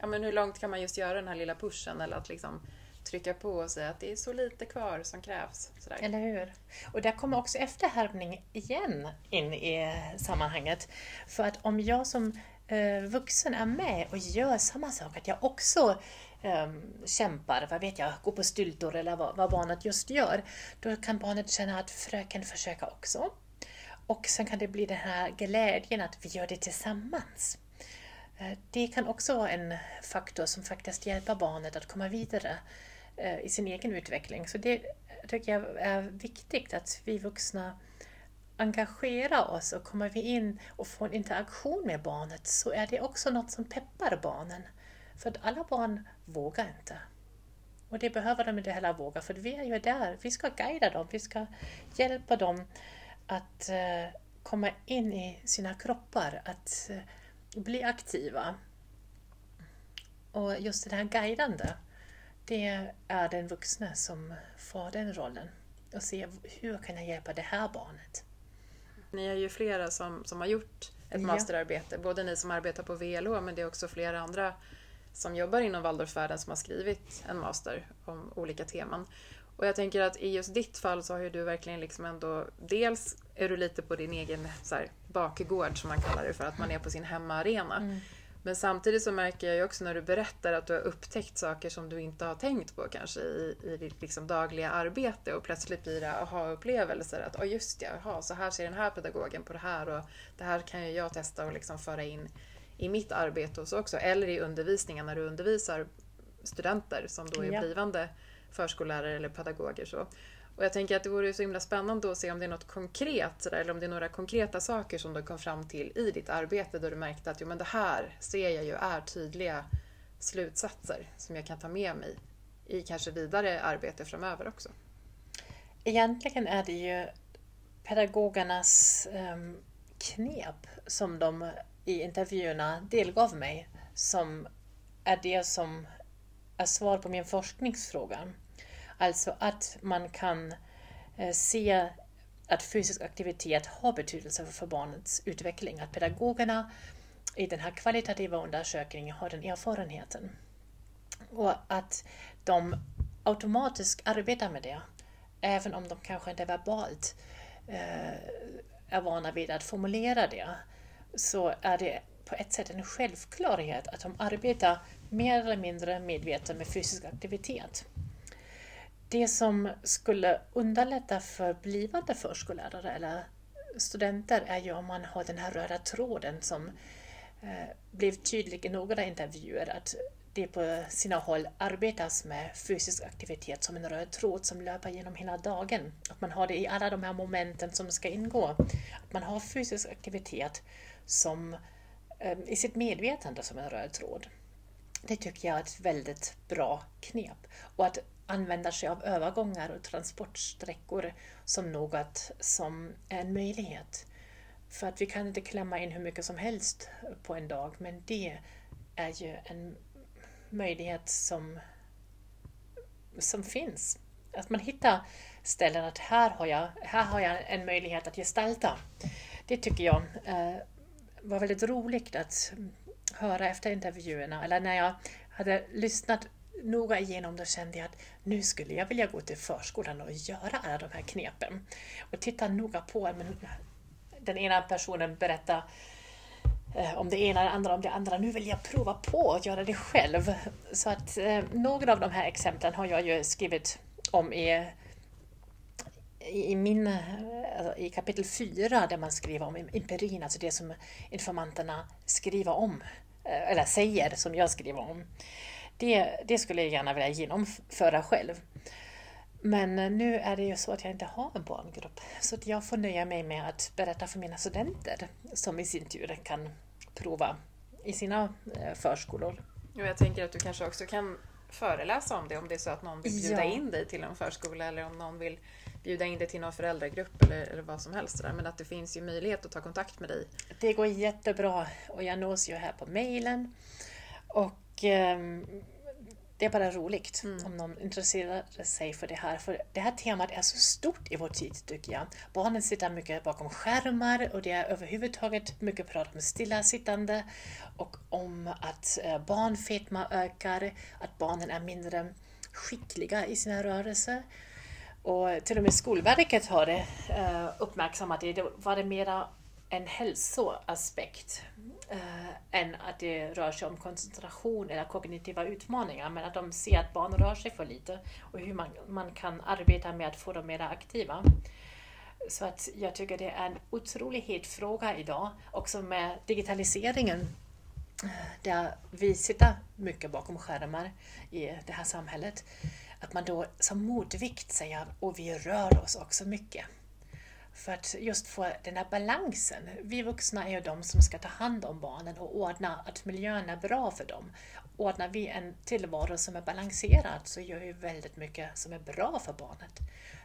ja, men hur långt kan man just göra den här lilla pushen eller att liksom trycka på och säga att det är så lite kvar som krävs. Sådär. Eller hur? Och där kommer också efterhärmning igen in i sammanhanget. För att om jag som eh, vuxen är med och gör samma sak, att jag också eh, kämpar, vad vet jag, går på styltor eller vad, vad barnet just gör, då kan barnet känna att fröken försöker också. Och sen kan det bli den här glädjen att vi gör det tillsammans. Eh, det kan också vara en faktor som faktiskt hjälper barnet att komma vidare eh, i sin egen utveckling. Så det tycker jag är viktigt att vi vuxna engagerar oss och kommer vi in och får en interaktion med barnet så är det också något som peppar barnen. För att alla barn vågar inte. Och det behöver de inte heller våga för vi är ju där, vi ska guida dem, vi ska hjälpa dem att uh, komma in i sina kroppar, att uh, bli aktiva. Och just det här guidande, det är den vuxna som får den rollen. Och se hur kan jag hjälpa det här barnet? Ni är ju flera som, som har gjort ett ja. masterarbete, både ni som arbetar på VLO men det är också flera andra som jobbar inom Waldorfvärlden som har skrivit en master om olika teman. Och jag tänker att i just ditt fall så har ju du verkligen liksom ändå, dels är du lite på din egen så här, bakgård som man kallar det för, att man är på sin hemmaarena. Mm. Men samtidigt så märker jag ju också när du berättar att du har upptäckt saker som du inte har tänkt på kanske i, i ditt liksom dagliga arbete och plötsligt blir det aha-upplevelser att oh, just ja, aha, så här ser den här pedagogen på det här och det här kan ju jag testa och liksom föra in i mitt arbete och så också. Eller i undervisningen när du undervisar studenter som då är ja. blivande förskollärare eller pedagoger. Så. Och jag tänker att det vore så himla spännande att se om det är något konkret, eller om det är några konkreta saker som du kom fram till i ditt arbete där du märkte att jo, men det här ser jag ju är tydliga slutsatser som jag kan ta med mig i kanske vidare arbete framöver också. Egentligen är det ju pedagogernas ehm, knep som de i intervjuerna delgav mig som är det som svar på min forskningsfråga. Alltså att man kan eh, se att fysisk aktivitet har betydelse för barnets utveckling, att pedagogerna i den här kvalitativa undersökningen har den erfarenheten. Och att de automatiskt arbetar med det, även om de kanske inte verbalt eh, är vana vid att formulera det, så är det på ett sätt en självklarhet att de arbetar mer eller mindre medveten med fysisk aktivitet. Det som skulle underlätta för blivande förskollärare eller studenter är ju om man har den här röda tråden som eh, blev tydlig i några intervjuer att det på sina håll arbetas med fysisk aktivitet som en röd tråd som löper genom hela dagen. Att man har det i alla de här momenten som ska ingå. Att man har fysisk aktivitet som, eh, i sitt medvetande som en röd tråd. Det tycker jag är ett väldigt bra knep. Och att använda sig av övergångar och transportsträckor som något som är en möjlighet. För att vi kan inte klämma in hur mycket som helst på en dag, men det är ju en möjlighet som, som finns. Att man hittar ställen att här har, jag, här har jag en möjlighet att gestalta. Det tycker jag eh, var väldigt roligt att höra efter intervjuerna, eller när jag hade lyssnat noga igenom då kände jag att nu skulle jag vilja gå till förskolan och göra alla de här knepen. Och titta noga på men den ena personen berätta eh, om det ena, det andra om det andra. Nu vill jag prova på att göra det själv. Så att eh, några av de här exemplen har jag ju skrivit om i i, min, alltså i kapitel 4 där man skriver om empirin, alltså det som informanterna skriver om, eller säger som jag skriver om. Det, det skulle jag gärna vilja genomföra själv. Men nu är det ju så att jag inte har en barngrupp, så att jag får nöja mig med att berätta för mina studenter, som i sin tur kan prova i sina eh, förskolor. Och jag tänker att du kanske också kan föreläsa om det om det är så att någon vill bjuda ja. in dig till en förskola eller om någon vill bjuda in dig till någon föräldragrupp eller, eller vad som helst. Där. Men att det finns ju möjlighet att ta kontakt med dig. Det går jättebra och jag nås ju här på mejlen. Och eh, det är bara roligt mm. om någon intresserar sig för det här. För det här temat är så stort i vår tid tycker jag. Barnen sitter mycket bakom skärmar och det är överhuvudtaget mycket prat om stillasittande och om att eh, barnfetma ökar, att barnen är mindre skickliga i sina rörelser. Och till och med Skolverket har det, eh, uppmärksammat det. Det var det mera en hälsoaspekt. eh, än att det rör sig om koncentration eller kognitiva utmaningar, men att de ser att barn rör sig för lite och hur man, man kan arbeta med att få dem mer aktiva. Så att jag tycker det är en otroligt het fråga idag, också med digitaliseringen där vi sitter mycket bakom skärmar i det här samhället. Att man då som motvikt säger och vi rör oss också mycket. För att just få den här balansen. Vi vuxna är ju de som ska ta hand om barnen och ordna att miljön är bra för dem. Ordnar vi en tillvaro som är balanserad så gör vi väldigt mycket som är bra för barnet.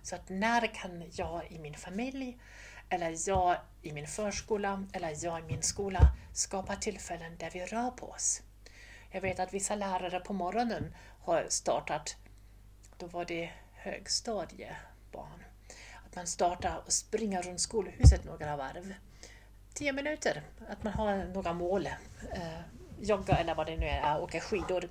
Så att när kan jag i min familj, eller jag i min förskola, eller jag i min skola skapa tillfällen där vi rör på oss? Jag vet att vissa lärare på morgonen har startat, då var det högstadiebarn, att man startar och springer runt skolhuset några varv. Tio minuter, att man har några mål. Eh, jogga eller vad det nu är, åka skidor.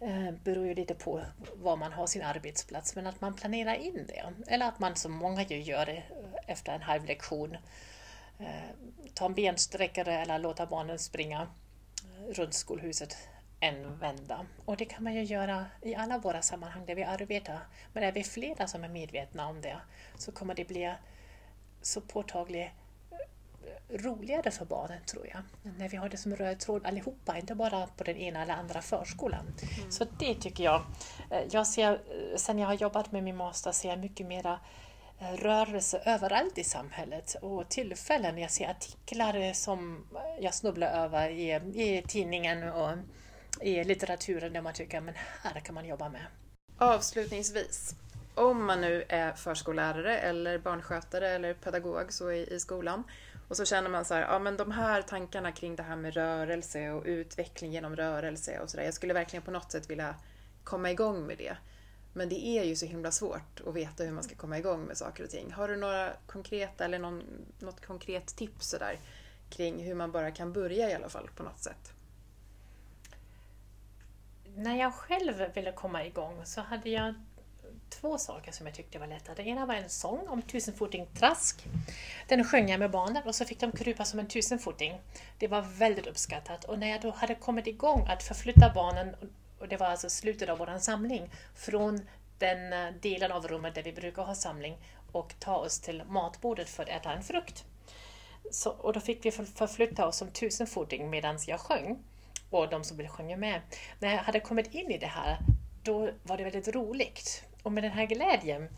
Eh, beror ju lite på var man har sin arbetsplats, men att man planerar in det. Eller att man som många ju gör eh, efter en halv lektion. Eh, tar en bensträckare eller låta barnen springa eh, runt skolhuset en vända. Och det kan man ju göra i alla våra sammanhang där vi arbetar. Men är vi flera som är medvetna om det så kommer det bli så påtagligt roligare för barnen tror jag. När vi har det som röd tråd allihopa, inte bara på den ena eller andra förskolan. Mm. Så det tycker jag. Eh, jag ser, sen jag har jobbat med min master ser jag mycket mera eh, rörelse överallt i samhället och tillfällen. Jag ser artiklar som jag snubblar över i, i tidningen och i litteraturen där man tycker att här kan man jobba med. Avslutningsvis, om man nu är förskollärare eller barnskötare eller pedagog så i, i skolan och så känner man så här, ja men de här tankarna kring det här med rörelse och utveckling genom rörelse och sådär. Jag skulle verkligen på något sätt vilja komma igång med det. Men det är ju så himla svårt att veta hur man ska komma igång med saker och ting. Har du några konkreta eller någon, något konkret tips sådär kring hur man bara kan börja i alla fall på något sätt? När jag själv ville komma igång så hade jag två saker som jag tyckte var lätta. Det ena var en sång om tusenfoting trask. Den sjöng jag med barnen och så fick de krypa som en tusenfoting. Det var väldigt uppskattat och när jag då hade kommit igång att förflytta barnen, och det var alltså slutet av vår samling, från den eh, delen av rummet där vi brukar ha samling och ta oss till matbordet för att äta en frukt. Så, och då fick vi förflytta oss som tusenfoting medan jag sjöng och de som ville sjunga med. När jag hade kommit in i det här, då var det väldigt roligt. Och med den här glädjen,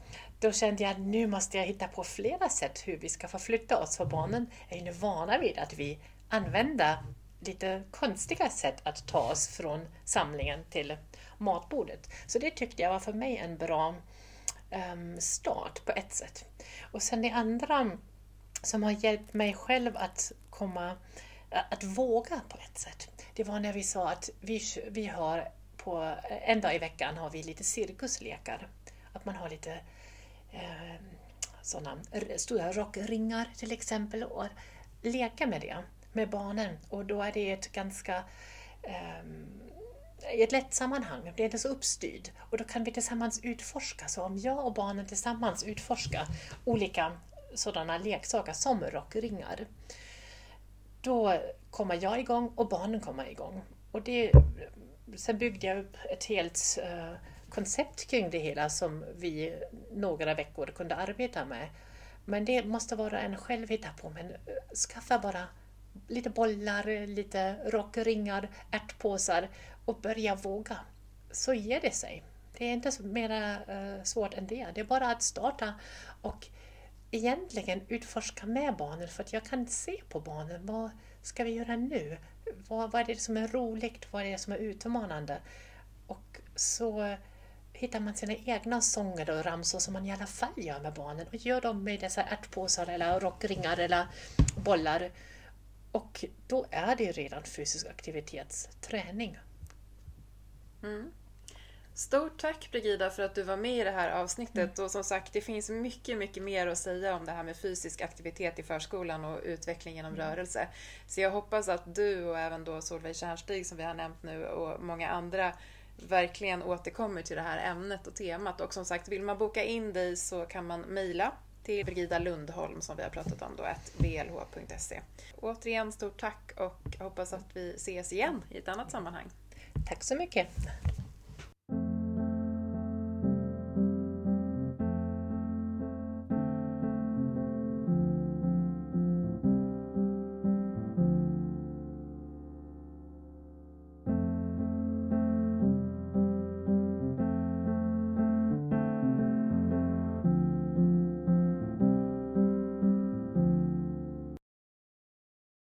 då kände jag att nu måste jag hitta på flera sätt hur vi ska förflytta oss, för barnen är ju nu vana vid att vi använder lite konstiga sätt att ta oss från samlingen till matbordet. Så det tyckte jag var för mig en bra um, start på ett sätt. Och sen det andra som har hjälpt mig själv att komma att våga på ett sätt. Det var när vi sa att vi, vi har på eh, en dag i veckan har vi lite cirkuslekar. Att man har lite eh, sådana stora rockringar till exempel och leka med det med barnen. Och då är det ett ganska eh, i ett lätt sammanhang, det är inte så uppstyrd. Och då kan vi tillsammans utforska. Så om jag och barnen tillsammans utforskar olika sådana leksaker som rockringar, då kommer jag igång och barnen kommer igång. Och det, sen byggde jag upp ett helt uh, koncept kring det hela som vi några veckor kunde arbeta med. Men det måste vara en själv hitta på. Men eh, skaffa bara lite bollar, lite rockringar, ärtpåsar och börja våga. Så ger det sig. Det är inte mer uh, eh, svårt än det. Det är bara att starta och egentligen utforska med barnen för att jag kan se på barnen vad ska vi göra nu? Vad, vad är det som är roligt? Vad är det som är utmanande? Och så hittar man sina egna sånger och ramsor som man i alla fall gör med barnen och gör dem med dessa ärtpåsar eller rockringar eller bollar. Och då är det redan fysisk aktivitetsträning. Mm. Stort tack Brigida för att du var med i det här avsnittet mm. och som sagt det finns mycket, mycket mer att säga om det här med fysisk aktivitet i förskolan och utveckling genom mm. rörelse. Så jag hoppas att du och även då Solveig Tjärnstig som vi har nämnt nu och många andra verkligen återkommer till det här ämnet och temat. Och som sagt, vill man boka in dig så kan man mejla till Brigida Lundholm som vi har pratat om då, att vlh.se. Återigen stort tack och hoppas att vi ses igen i ett annat sammanhang. Tack så mycket.